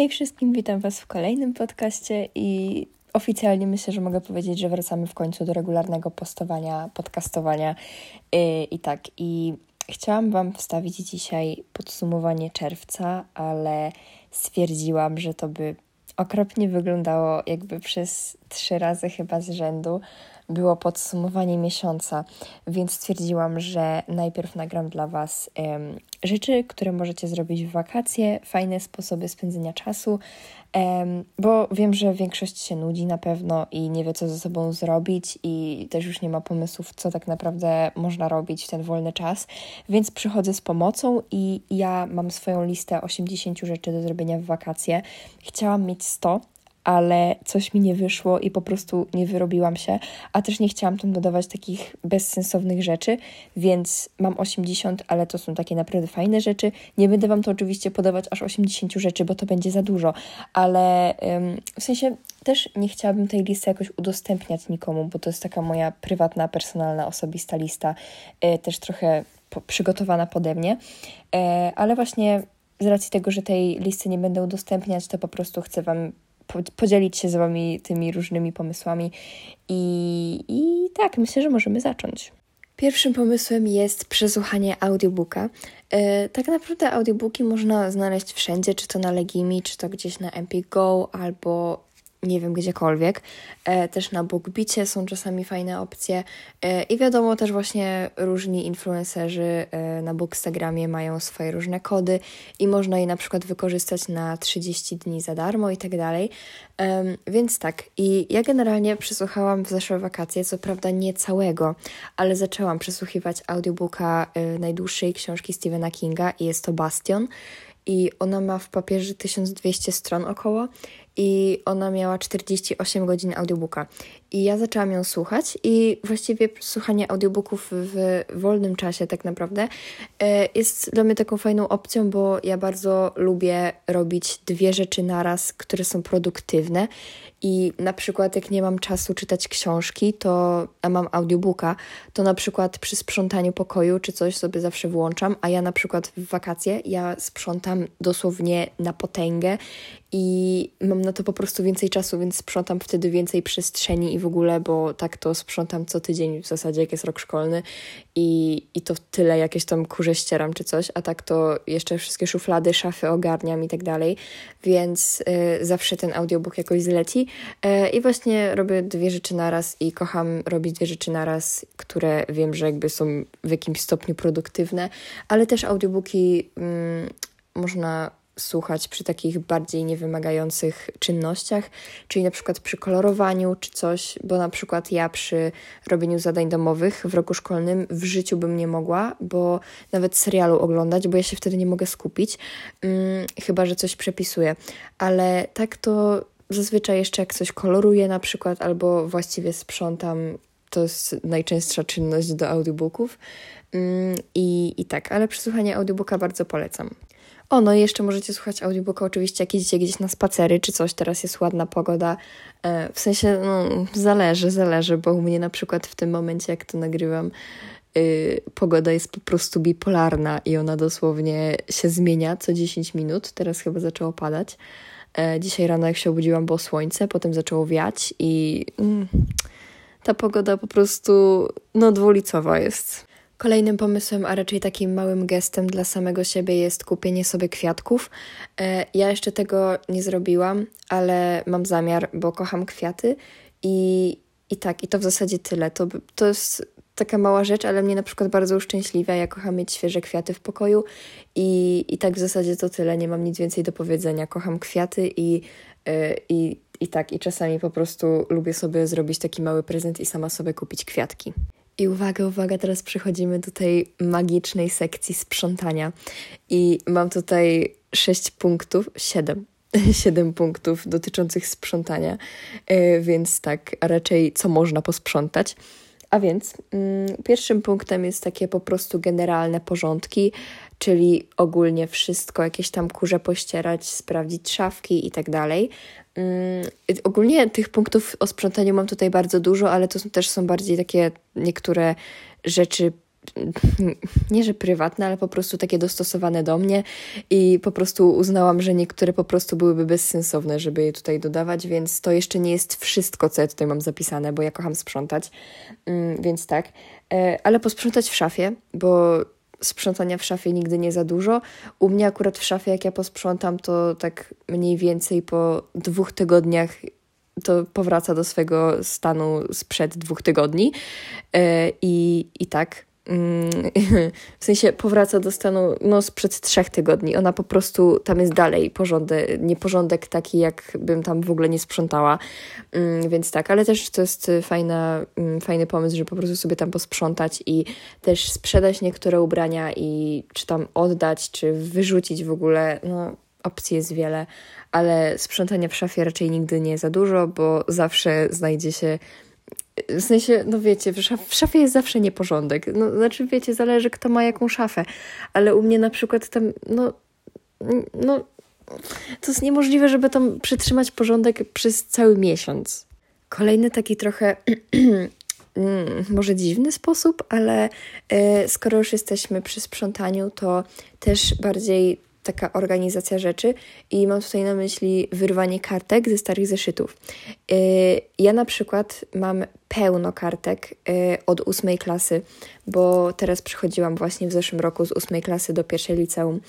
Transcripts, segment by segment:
Hej wszystkim, witam Was w kolejnym podcaście i oficjalnie myślę, że mogę powiedzieć, że wracamy w końcu do regularnego postowania, podcastowania yy, i tak. I chciałam Wam wstawić dzisiaj podsumowanie czerwca, ale stwierdziłam, że to by okropnie wyglądało, jakby przez trzy razy chyba z rzędu było podsumowanie miesiąca, więc stwierdziłam, że najpierw nagram dla Was um, rzeczy, które możecie zrobić w wakacje, fajne sposoby spędzenia czasu, um, bo wiem, że większość się nudzi na pewno i nie wie, co ze sobą zrobić, i też już nie ma pomysłów, co tak naprawdę można robić w ten wolny czas, więc przychodzę z pomocą i ja mam swoją listę 80 rzeczy do zrobienia w wakacje. Chciałam mieć 100, ale coś mi nie wyszło i po prostu nie wyrobiłam się, a też nie chciałam tam dodawać takich bezsensownych rzeczy, więc mam 80, ale to są takie naprawdę fajne rzeczy. Nie będę Wam to oczywiście podawać aż 80 rzeczy, bo to będzie za dużo, ale ym, w sensie też nie chciałabym tej listy jakoś udostępniać nikomu, bo to jest taka moja prywatna, personalna, osobista lista, yy, też trochę po, przygotowana pode mnie, yy, ale właśnie z racji tego, że tej listy nie będę udostępniać, to po prostu chcę Wam podzielić się z Wami tymi różnymi pomysłami. I, I tak, myślę, że możemy zacząć. Pierwszym pomysłem jest przesłuchanie audiobooka. Yy, tak naprawdę audiobooki można znaleźć wszędzie, czy to na Legimi, czy to gdzieś na MP Go, albo nie wiem, gdziekolwiek. E, też na BookBicie są czasami fajne opcje. E, I wiadomo, też właśnie różni influencerzy e, na Bookstagramie mają swoje różne kody i można je na przykład wykorzystać na 30 dni za darmo i tak dalej. Więc tak, i ja generalnie przesłuchałam w zeszłe wakacje, co prawda nie całego, ale zaczęłam przesłuchiwać audiobooka najdłuższej książki Stephena Kinga i jest to Bastion i ona ma w papierze 1200 stron około i ona miała 48 godzin audiobooka. I ja zaczęłam ją słuchać i właściwie słuchanie audiobooków w wolnym czasie tak naprawdę e, jest dla mnie taką fajną opcją, bo ja bardzo lubię robić dwie rzeczy naraz, które są produktywne i na przykład jak nie mam czasu czytać książki, to a mam audiobooka, to na przykład przy sprzątaniu pokoju czy coś sobie zawsze włączam, a ja na przykład w wakacje ja sprzątam dosłownie na potęgę i mam na to po prostu więcej czasu, więc sprzątam wtedy więcej przestrzeni i w ogóle, bo tak to sprzątam co tydzień w zasadzie, jak jest rok szkolny i, i to tyle, jakieś tam kurze ścieram czy coś, a tak to jeszcze wszystkie szuflady, szafy ogarniam i tak dalej, więc y, zawsze ten audiobook jakoś zleci i właśnie robię dwie rzeczy naraz i kocham robić dwie rzeczy naraz, które wiem, że jakby są w jakimś stopniu produktywne, ale też audiobooki mm, można słuchać przy takich bardziej niewymagających czynnościach, czyli na przykład przy kolorowaniu czy coś, bo na przykład ja przy robieniu zadań domowych w roku szkolnym w życiu bym nie mogła, bo nawet serialu oglądać, bo ja się wtedy nie mogę skupić, hmm, chyba że coś przepisuję. Ale tak to zazwyczaj jeszcze jak coś koloruję na przykład, albo właściwie sprzątam, to jest najczęstsza czynność do audiobooków. Hmm, I, I tak, ale przesłuchanie audiobooka bardzo polecam. O, no i jeszcze możecie słuchać audiobooka oczywiście, jak idziecie gdzieś na spacery czy coś, teraz jest ładna pogoda. E, w sensie, no, zależy, zależy, bo u mnie na przykład w tym momencie, jak to nagrywam, yy, pogoda jest po prostu bipolarna i ona dosłownie się zmienia co 10 minut. Teraz chyba zaczęło padać. E, dzisiaj rano, jak się obudziłam, było słońce, potem zaczęło wiać i mm, ta pogoda po prostu, no, dwulicowa jest. Kolejnym pomysłem, a raczej takim małym gestem dla samego siebie jest kupienie sobie kwiatków. E, ja jeszcze tego nie zrobiłam, ale mam zamiar, bo kocham kwiaty i, i tak, i to w zasadzie tyle. To, to jest taka mała rzecz, ale mnie na przykład bardzo uszczęśliwia. Ja kocham mieć świeże kwiaty w pokoju i, i tak w zasadzie to tyle. Nie mam nic więcej do powiedzenia. Kocham kwiaty i, yy, i, i tak, i czasami po prostu lubię sobie zrobić taki mały prezent i sama sobie kupić kwiatki. I uwaga, uwaga, teraz przechodzimy do tej magicznej sekcji sprzątania. I mam tutaj sześć punktów, siedem, siedem punktów dotyczących sprzątania, yy, więc tak, raczej co można posprzątać. A więc mm, pierwszym punktem jest takie po prostu generalne porządki, czyli ogólnie wszystko, jakieś tam kurze pościerać, sprawdzić szafki i tak dalej. Mm, ogólnie tych punktów o sprzątaniu mam tutaj bardzo dużo, ale to też są bardziej takie niektóre rzeczy nie że prywatne, ale po prostu takie dostosowane do mnie i po prostu uznałam, że niektóre po prostu byłyby bezsensowne, żeby je tutaj dodawać, więc to jeszcze nie jest wszystko, co ja tutaj mam zapisane, bo ja kocham sprzątać, mm, więc tak. E, ale posprzątać w szafie, bo sprzątania w szafie nigdy nie za dużo. U mnie akurat w szafie, jak ja posprzątam, to tak mniej więcej po dwóch tygodniach to powraca do swego stanu sprzed dwóch tygodni. E, I, i tak w sensie powraca do stanu no, sprzed trzech tygodni. Ona po prostu tam jest dalej porządek, nieporządek taki, jakbym tam w ogóle nie sprzątała. Mm, więc tak, ale też to jest fajna, mm, fajny pomysł, żeby po prostu sobie tam posprzątać i też sprzedać niektóre ubrania i czy tam oddać, czy wyrzucić w ogóle. No, opcji jest wiele, ale sprzątania w szafie raczej nigdy nie za dużo, bo zawsze znajdzie się w sensie, no wiecie, w, szaf w szafie jest zawsze nieporządek. No, znaczy, wiecie, zależy kto ma jaką szafę, ale u mnie na przykład tam, no, no, to jest niemożliwe, żeby tam przytrzymać porządek przez cały miesiąc. Kolejny taki trochę mm, może dziwny sposób, ale y, skoro już jesteśmy przy sprzątaniu, to też bardziej taka organizacja rzeczy i mam tutaj na myśli wyrwanie kartek ze starych zeszytów. Y, ja na przykład mam pełno kartek y, od ósmej klasy, bo teraz przychodziłam właśnie w zeszłym roku z ósmej klasy do pierwszej liceum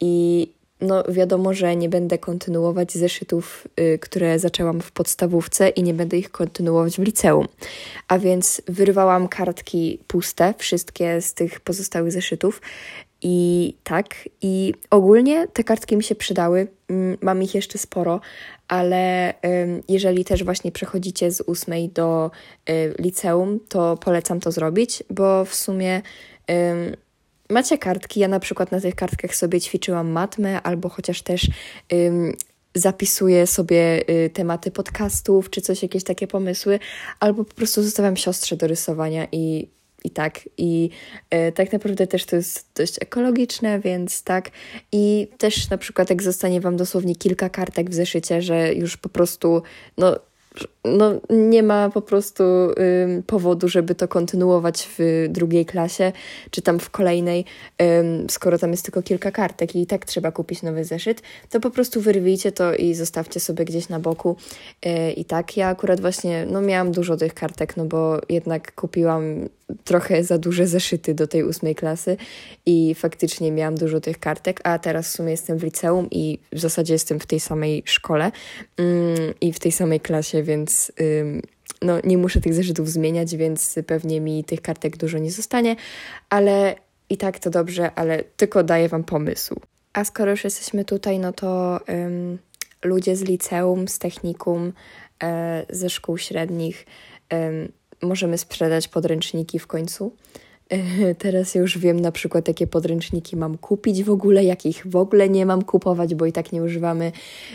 i no wiadomo, że nie będę kontynuować zeszytów, y, które zaczęłam w podstawówce i nie będę ich kontynuować w liceum. A więc wyrwałam kartki puste, wszystkie z tych pozostałych zeszytów i tak, i ogólnie te kartki mi się przydały. Mm, mam ich jeszcze sporo, ale jeżeli też właśnie przechodzicie z ósmej do y, liceum, to polecam to zrobić, bo w sumie macie kartki. Ja na przykład na tych kartkach sobie ćwiczyłam matmę, albo chociaż też zapisuję sobie y, tematy podcastów, czy coś, jakieś takie pomysły, albo po prostu zostawiam siostrze do rysowania i i tak. I e, tak naprawdę też to jest dość ekologiczne, więc tak. I też na przykład jak zostanie Wam dosłownie kilka kartek w zeszycie, że już po prostu, no no, nie ma po prostu ym, powodu, żeby to kontynuować w drugiej klasie, czy tam w kolejnej, ym, skoro tam jest tylko kilka kartek i tak trzeba kupić nowy zeszyt, to po prostu wyrwijcie to i zostawcie sobie gdzieś na boku. Yy, I tak, ja akurat właśnie, no miałam dużo tych kartek, no bo jednak kupiłam trochę za duże zeszyty do tej ósmej klasy i faktycznie miałam dużo tych kartek, a teraz w sumie jestem w liceum i w zasadzie jestem w tej samej szkole i w tej samej klasie, więc no, nie muszę tych zeszytów zmieniać, więc pewnie mi tych kartek dużo nie zostanie, ale i tak to dobrze, ale tylko daję Wam pomysł. A skoro już jesteśmy tutaj, no to ludzie z liceum, z technikum, e, ze szkół średnich, możemy sprzedać podręczniki w końcu. Teraz już wiem na przykład, jakie podręczniki mam kupić w ogóle, jakich w ogóle nie mam kupować, bo i tak nie używamy,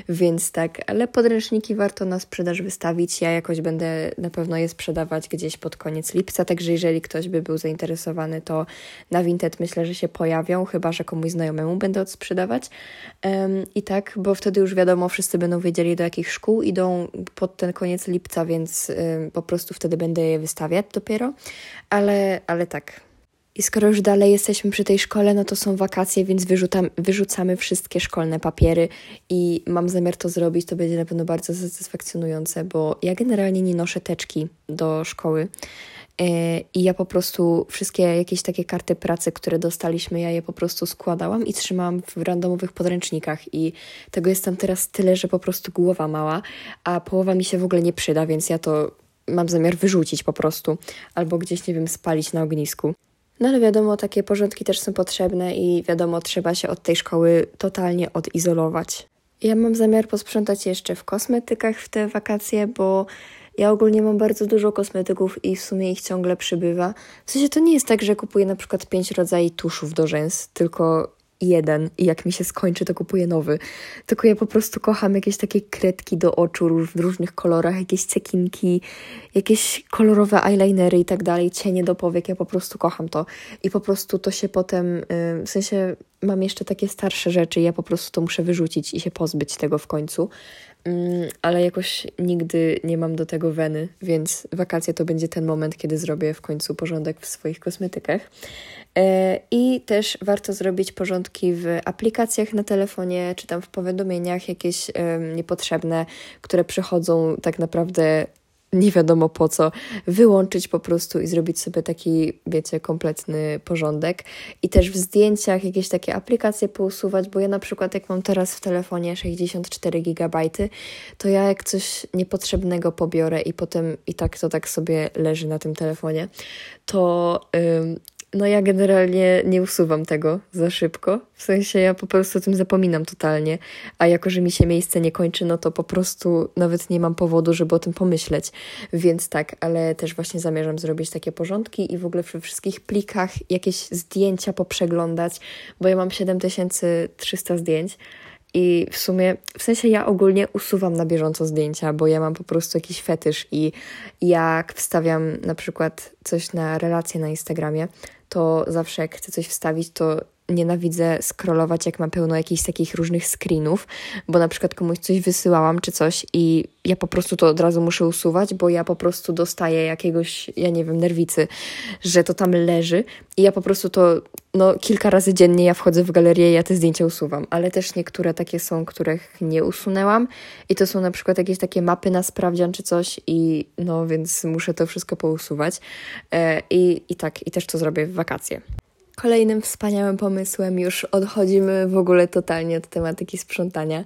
więc tak, ale podręczniki warto na sprzedaż wystawić. Ja jakoś będę na pewno je sprzedawać gdzieś pod koniec lipca, także jeżeli ktoś by był zainteresowany, to na Vinted myślę, że się pojawią, chyba że komuś znajomemu będę odsprzedawać. Um, I tak, bo wtedy już wiadomo, wszyscy będą wiedzieli, do jakich szkół idą pod ten koniec lipca, więc um, po prostu wtedy będę je wystawiać dopiero, ale, ale tak. I skoro już dalej jesteśmy przy tej szkole, no to są wakacje, więc wyrzucam, wyrzucamy wszystkie szkolne papiery i mam zamiar to zrobić. To będzie na pewno bardzo satysfakcjonujące, bo ja generalnie nie noszę teczki do szkoły. E, I ja po prostu wszystkie jakieś takie karty pracy, które dostaliśmy, ja je po prostu składałam i trzymałam w randomowych podręcznikach. I tego jest tam teraz tyle, że po prostu głowa mała, a połowa mi się w ogóle nie przyda, więc ja to mam zamiar wyrzucić po prostu, albo gdzieś, nie wiem, spalić na ognisku. No ale wiadomo, takie porządki też są potrzebne i wiadomo, trzeba się od tej szkoły totalnie odizolować. Ja mam zamiar posprzątać jeszcze w kosmetykach w te wakacje, bo ja ogólnie mam bardzo dużo kosmetyków i w sumie ich ciągle przybywa. W sensie to nie jest tak, że kupuję na przykład pięć rodzajów tuszów do rzęs, tylko jeden i jak mi się skończy, to kupuję nowy. Tylko ja po prostu kocham jakieś takie kredki do oczu w różnych kolorach, jakieś cekinki, jakieś kolorowe eyelinery i tak dalej, cienie do powiek. Ja po prostu kocham to. I po prostu to się potem, w sensie mam jeszcze takie starsze rzeczy, ja po prostu to muszę wyrzucić i się pozbyć tego w końcu. Mm, ale jakoś nigdy nie mam do tego weny, więc wakacje to będzie ten moment, kiedy zrobię w końcu porządek w swoich kosmetykach. E, I też warto zrobić porządki w aplikacjach na telefonie, czy tam w powiadomieniach jakieś niepotrzebne, które przychodzą tak naprawdę nie wiadomo po co, wyłączyć po prostu i zrobić sobie taki, wiecie, kompletny porządek. I też w zdjęciach jakieś takie aplikacje pousuwać, bo ja na przykład jak mam teraz w telefonie 64 GB, to ja jak coś niepotrzebnego pobiorę i potem i tak to tak sobie leży na tym telefonie, to no ja generalnie nie usuwam tego za szybko. W sensie ja po prostu o tym zapominam totalnie. A jako, że mi się miejsce nie kończy, no to po prostu nawet nie mam powodu, żeby o tym pomyśleć. Więc tak, ale też właśnie zamierzam zrobić takie porządki i w ogóle we wszystkich plikach jakieś zdjęcia poprzeglądać, bo ja mam 7300 zdjęć. I w sumie, w sensie ja ogólnie usuwam na bieżąco zdjęcia, bo ja mam po prostu jakiś fetysz i jak wstawiam na przykład coś na relację na Instagramie, to zawsze jak chcę coś wstawić, to nienawidzę scrollować, jak mam pełno jakichś takich różnych screenów, bo na przykład komuś coś wysyłałam czy coś i ja po prostu to od razu muszę usuwać, bo ja po prostu dostaję jakiegoś, ja nie wiem, nerwicy, że to tam leży i ja po prostu to, no kilka razy dziennie ja wchodzę w galerię i ja te zdjęcia usuwam, ale też niektóre takie są, których nie usunęłam. I to są na przykład jakieś takie mapy na sprawdzian czy coś i no więc muszę to wszystko pousuwać. E, i, i tak, i też to zrobię w wakacje. Kolejnym wspaniałym pomysłem już odchodzimy w ogóle totalnie od tematyki sprzątania.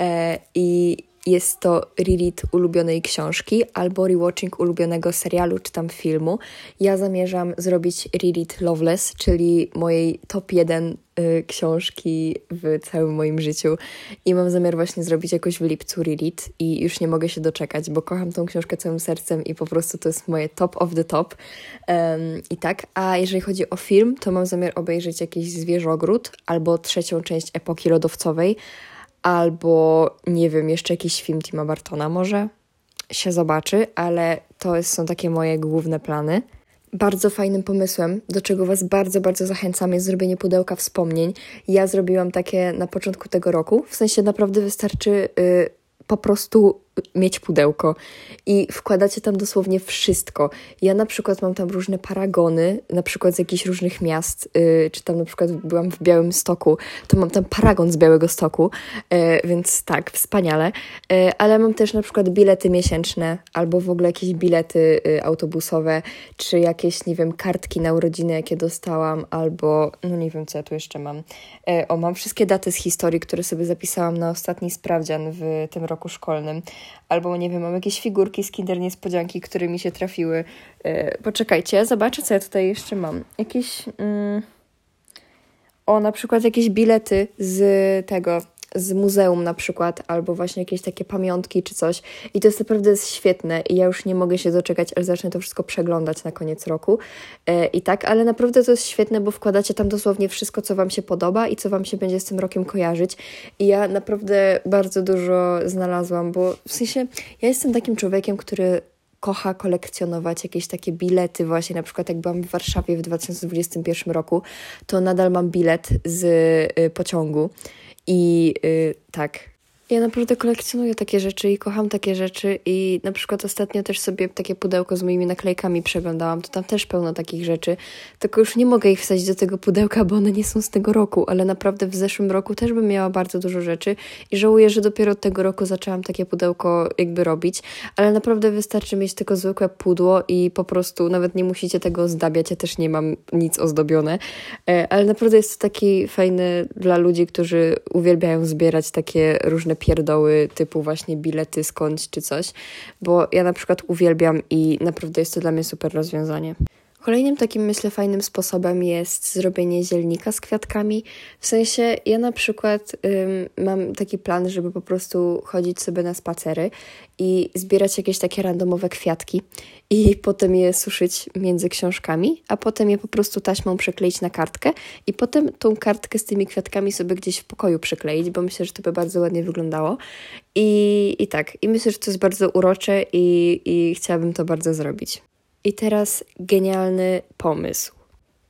E, i jest to reread ulubionej książki albo rewatching ulubionego serialu czy tam filmu. Ja zamierzam zrobić reread Loveless, czyli mojej top 1 y, książki w całym moim życiu i mam zamiar właśnie zrobić jakoś w lipcu reread i już nie mogę się doczekać, bo kocham tą książkę całym sercem i po prostu to jest moje top of the top. Um, I tak, a jeżeli chodzi o film, to mam zamiar obejrzeć jakiś Zwierzogród albo trzecią część Epoki Lodowcowej, albo nie wiem, jeszcze jakiś film Tima Bartona może się zobaczy, ale to są takie moje główne plany. Bardzo fajnym pomysłem, do czego Was bardzo, bardzo zachęcam, jest zrobienie pudełka wspomnień. Ja zrobiłam takie na początku tego roku, w sensie naprawdę wystarczy y, po prostu mieć pudełko i wkładacie tam dosłownie wszystko. Ja na przykład mam tam różne paragony, na przykład z jakichś różnych miast, yy, czy tam na przykład byłam w Białym Stoku, to mam tam paragon z Białego Stoku, yy, więc tak, wspaniale. Yy, ale mam też na przykład bilety miesięczne, albo w ogóle jakieś bilety y, autobusowe, czy jakieś, nie wiem, kartki na urodziny, jakie dostałam, albo, no nie wiem, co ja tu jeszcze mam. Y, o, mam wszystkie daty z historii, które sobie zapisałam na ostatni sprawdzian w tym roku szkolnym albo nie wiem, mam jakieś figurki z Kinder Niespodzianki, które mi się trafiły. Yy, poczekajcie, zobaczę, co ja tutaj jeszcze mam. Jakieś... Yy... O, na przykład jakieś bilety z tego, z muzeum na przykład, albo właśnie jakieś takie pamiątki czy coś. I to jest naprawdę świetne i ja już nie mogę się doczekać, aż zacznę to wszystko przeglądać na koniec roku. E, I tak, ale naprawdę to jest świetne, bo wkładacie tam dosłownie wszystko, co Wam się podoba i co Wam się będzie z tym rokiem kojarzyć. I ja naprawdę bardzo dużo znalazłam, bo w sensie ja jestem takim człowiekiem, który kocha kolekcjonować jakieś takie bilety, właśnie na przykład jak byłam w Warszawie w 2021 roku, to nadal mam bilet z y, pociągu i yy, tak, ja naprawdę kolekcjonuję takie rzeczy i kocham takie rzeczy i na przykład ostatnio też sobie takie pudełko z moimi naklejkami przeglądałam, to tam też pełno takich rzeczy, tylko już nie mogę ich wsadzić do tego pudełka, bo one nie są z tego roku, ale naprawdę w zeszłym roku też bym miała bardzo dużo rzeczy i żałuję, że dopiero od tego roku zaczęłam takie pudełko jakby robić, ale naprawdę wystarczy mieć tylko zwykłe pudło i po prostu nawet nie musicie tego ozdabiać, ja też nie mam nic ozdobione, e, ale naprawdę jest to taki fajny dla ludzi, którzy uwielbiają zbierać takie różne pierdoły typu właśnie bilety skądś czy coś, bo ja na przykład uwielbiam i naprawdę jest to dla mnie super rozwiązanie. Kolejnym takim, myślę, fajnym sposobem jest zrobienie zielnika z kwiatkami. W sensie, ja na przykład ym, mam taki plan, żeby po prostu chodzić sobie na spacery i zbierać jakieś takie randomowe kwiatki i potem je suszyć między książkami, a potem je po prostu taśmą przykleić na kartkę i potem tą kartkę z tymi kwiatkami sobie gdzieś w pokoju przykleić, bo myślę, że to by bardzo ładnie wyglądało. I, i tak, i myślę, że to jest bardzo urocze i, i chciałabym to bardzo zrobić. I teraz genialny pomysł.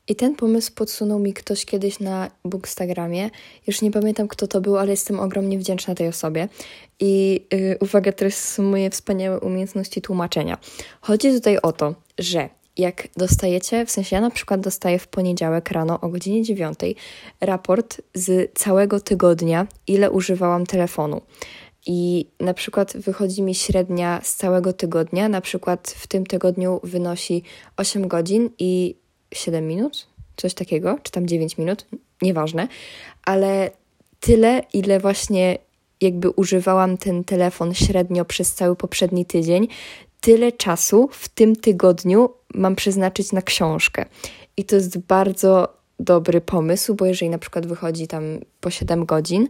I ten pomysł podsunął mi ktoś kiedyś na Bookstagramie. Już nie pamiętam, kto to był, ale jestem ogromnie wdzięczna tej osobie. I yy, uwaga, teraz są moje wspaniałe umiejętności tłumaczenia. Chodzi tutaj o to, że jak dostajecie, w sensie ja na przykład dostaję w poniedziałek rano o godzinie 9 raport z całego tygodnia, ile używałam telefonu. I na przykład wychodzi mi średnia z całego tygodnia, na przykład w tym tygodniu wynosi 8 godzin i 7 minut, coś takiego, czy tam 9 minut, nieważne, ale tyle, ile właśnie jakby używałam ten telefon średnio przez cały poprzedni tydzień, tyle czasu w tym tygodniu mam przeznaczyć na książkę. I to jest bardzo dobry pomysł, bo jeżeli na przykład wychodzi tam po 7 godzin,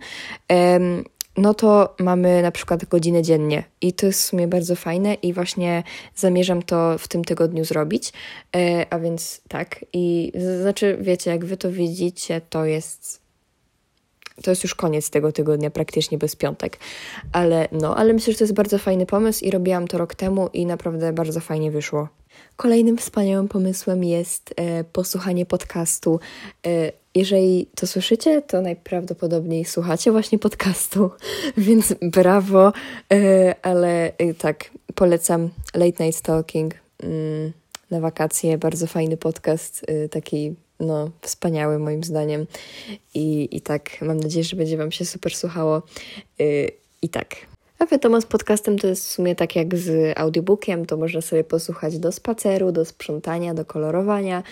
no to mamy na przykład godzinę dziennie i to jest w sumie bardzo fajne i właśnie zamierzam to w tym tygodniu zrobić, e, a więc tak i znaczy wiecie, jak wy to widzicie, to jest to jest już koniec tego tygodnia, praktycznie bez piątek. Ale no, ale myślę, że to jest bardzo fajny pomysł i robiłam to rok temu i naprawdę bardzo fajnie wyszło. Kolejnym wspaniałym pomysłem jest e, posłuchanie podcastu. E, jeżeli to słyszycie, to najprawdopodobniej słuchacie właśnie podcastu, więc brawo, e, ale e, tak, polecam Late Night Stalking. Mm, na wakacje, bardzo fajny podcast, e, taki no, wspaniały moim zdaniem. I, i tak mam nadzieję, że będzie Wam się super słuchało. E, i tak, a wiadomo, z podcastem to jest w sumie tak jak z audiobookiem, to można sobie posłuchać do spaceru, do sprzątania, do kolorowania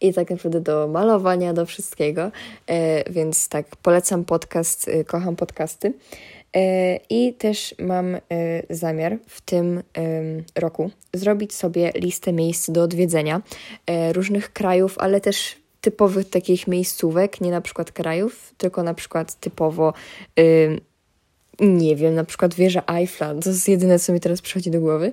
i tak naprawdę do malowania, do wszystkiego. E, więc tak, polecam podcast, e, kocham podcasty. E, I też mam e, zamiar w tym roku zrobić sobie listę miejsc do odwiedzenia e, różnych krajów, ale też typowych takich miejscówek, nie na przykład krajów, tylko na przykład typowo nie wiem, na przykład wieża Eiffla, to jest jedyne, co mi teraz przychodzi do głowy,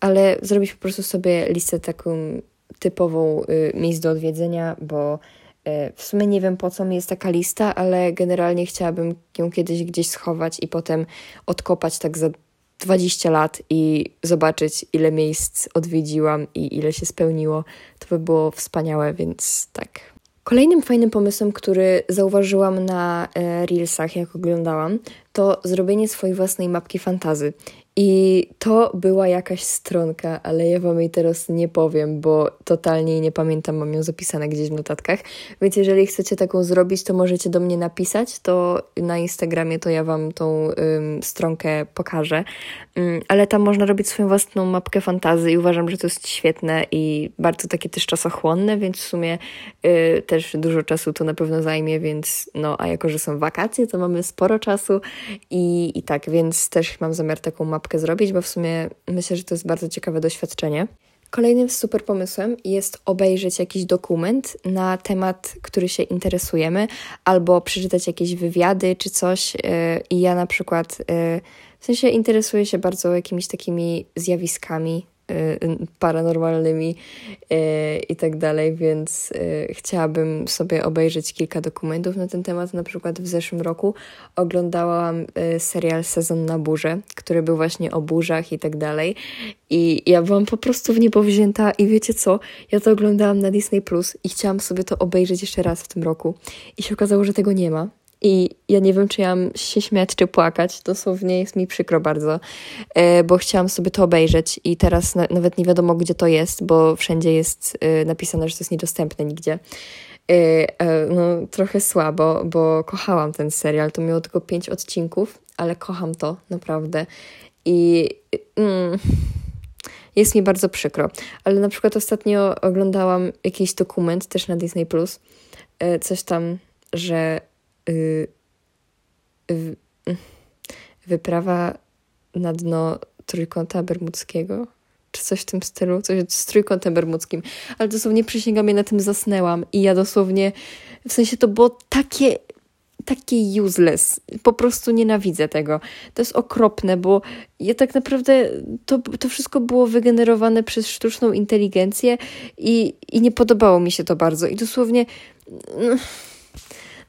ale zrobić po prostu sobie listę taką typową y, miejsc do odwiedzenia, bo y, w sumie nie wiem po co mi jest taka lista, ale generalnie chciałabym ją kiedyś gdzieś schować i potem odkopać tak za 20 lat i zobaczyć, ile miejsc odwiedziłam i ile się spełniło. To by było wspaniałe, więc tak. Kolejnym fajnym pomysłem, który zauważyłam na e, Reelsach, jak oglądałam, to zrobienie swojej własnej mapki fantazy. I to była jakaś stronka, ale ja wam jej teraz nie powiem, bo totalnie nie pamiętam, mam ją zapisane gdzieś w notatkach. Więc jeżeli chcecie taką zrobić, to możecie do mnie napisać, to na Instagramie to ja wam tą ym, stronkę pokażę. Ym, ale tam można robić swoją własną mapkę fantazy i uważam, że to jest świetne i bardzo takie też czasochłonne, więc w sumie y, też dużo czasu to na pewno zajmie, więc no, a jako, że są wakacje, to mamy sporo czasu i, i tak, więc też mam zamiar taką mapkę mapkę zrobić, bo w sumie myślę, że to jest bardzo ciekawe doświadczenie. Kolejnym super pomysłem jest obejrzeć jakiś dokument na temat, który się interesujemy, albo przeczytać jakieś wywiady czy coś. Yy, I ja na przykład, yy, w sensie interesuję się bardzo jakimiś takimi zjawiskami Y, paranormalnymi y, i tak dalej, więc y, chciałabym sobie obejrzeć kilka dokumentów na ten temat. Na przykład w zeszłym roku oglądałam serial Sezon na burzę, który był właśnie o burzach i tak dalej. I ja byłam po prostu w niebo wzięta i wiecie co? Ja to oglądałam na Disney Plus i chciałam sobie to obejrzeć jeszcze raz w tym roku. I się okazało, że tego nie ma. I ja nie wiem, czy ja mam się śmiać, czy płakać. Dosłownie jest mi przykro bardzo, e, bo chciałam sobie to obejrzeć i teraz na, nawet nie wiadomo, gdzie to jest, bo wszędzie jest e, napisane, że to jest niedostępne nigdzie. E, no, trochę słabo, bo kochałam ten serial. To miało tylko pięć odcinków, ale kocham to naprawdę. I mm, jest mi bardzo przykro. Ale na przykład ostatnio oglądałam jakiś dokument też na Disney Plus. Coś tam, że wyprawa na dno trójkąta bermudzkiego, czy coś w tym stylu, coś z trójkątem bermudzkim, ale dosłownie przysięgam, ja na tym zasnęłam i ja dosłownie, w sensie to było takie takie useless. Po prostu nienawidzę tego. To jest okropne, bo ja tak naprawdę to, to wszystko było wygenerowane przez sztuczną inteligencję i, i nie podobało mi się to bardzo. I dosłownie. No,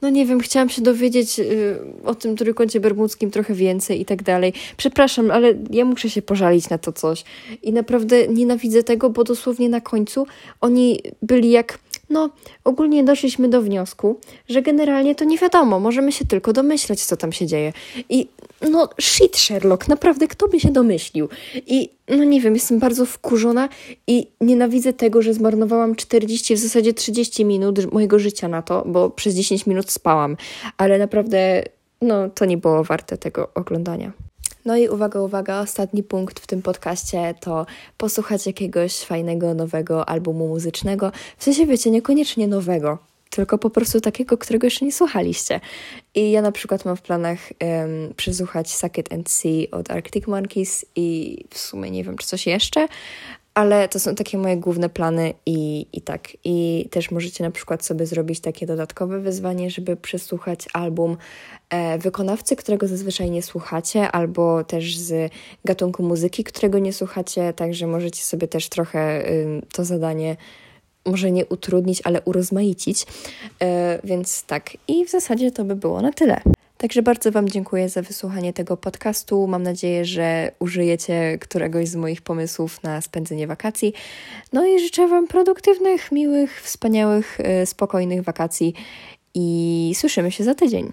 no nie wiem, chciałam się dowiedzieć y, o tym trójkącie bermudzkim trochę więcej i tak dalej. Przepraszam, ale ja muszę się pożalić na to coś. I naprawdę nienawidzę tego, bo dosłownie na końcu oni byli jak No, ogólnie doszliśmy do wniosku, że generalnie to nie wiadomo, możemy się tylko domyślać, co tam się dzieje. I no, shit, Sherlock, naprawdę, kto by się domyślił? I no nie wiem, jestem bardzo wkurzona i nienawidzę tego, że zmarnowałam 40, w zasadzie 30 minut mojego życia na to, bo przez 10 minut spałam, ale naprawdę, no, to nie było warte tego oglądania. No i uwaga, uwaga, ostatni punkt w tym podcaście to posłuchać jakiegoś fajnego, nowego albumu muzycznego. W sensie, wiecie, niekoniecznie nowego, tylko po prostu takiego, którego jeszcze nie słuchaliście. I ja na przykład mam w planach um, przesłuchać Suck It and See od Arctic Monkeys i w sumie nie wiem, czy coś jeszcze, ale to są takie moje główne plany i, i tak. I też możecie na przykład sobie zrobić takie dodatkowe wyzwanie, żeby przesłuchać album e, wykonawcy, którego zazwyczaj nie słuchacie, albo też z gatunku muzyki, którego nie słuchacie, także możecie sobie też trochę y, to zadanie może nie utrudnić, ale urozmaicić. E, więc tak, i w zasadzie to by było na tyle. Także bardzo Wam dziękuję za wysłuchanie tego podcastu. Mam nadzieję, że użyjecie któregoś z moich pomysłów na spędzenie wakacji. No i życzę Wam produktywnych, miłych, wspaniałych, e, spokojnych wakacji i słyszymy się za tydzień.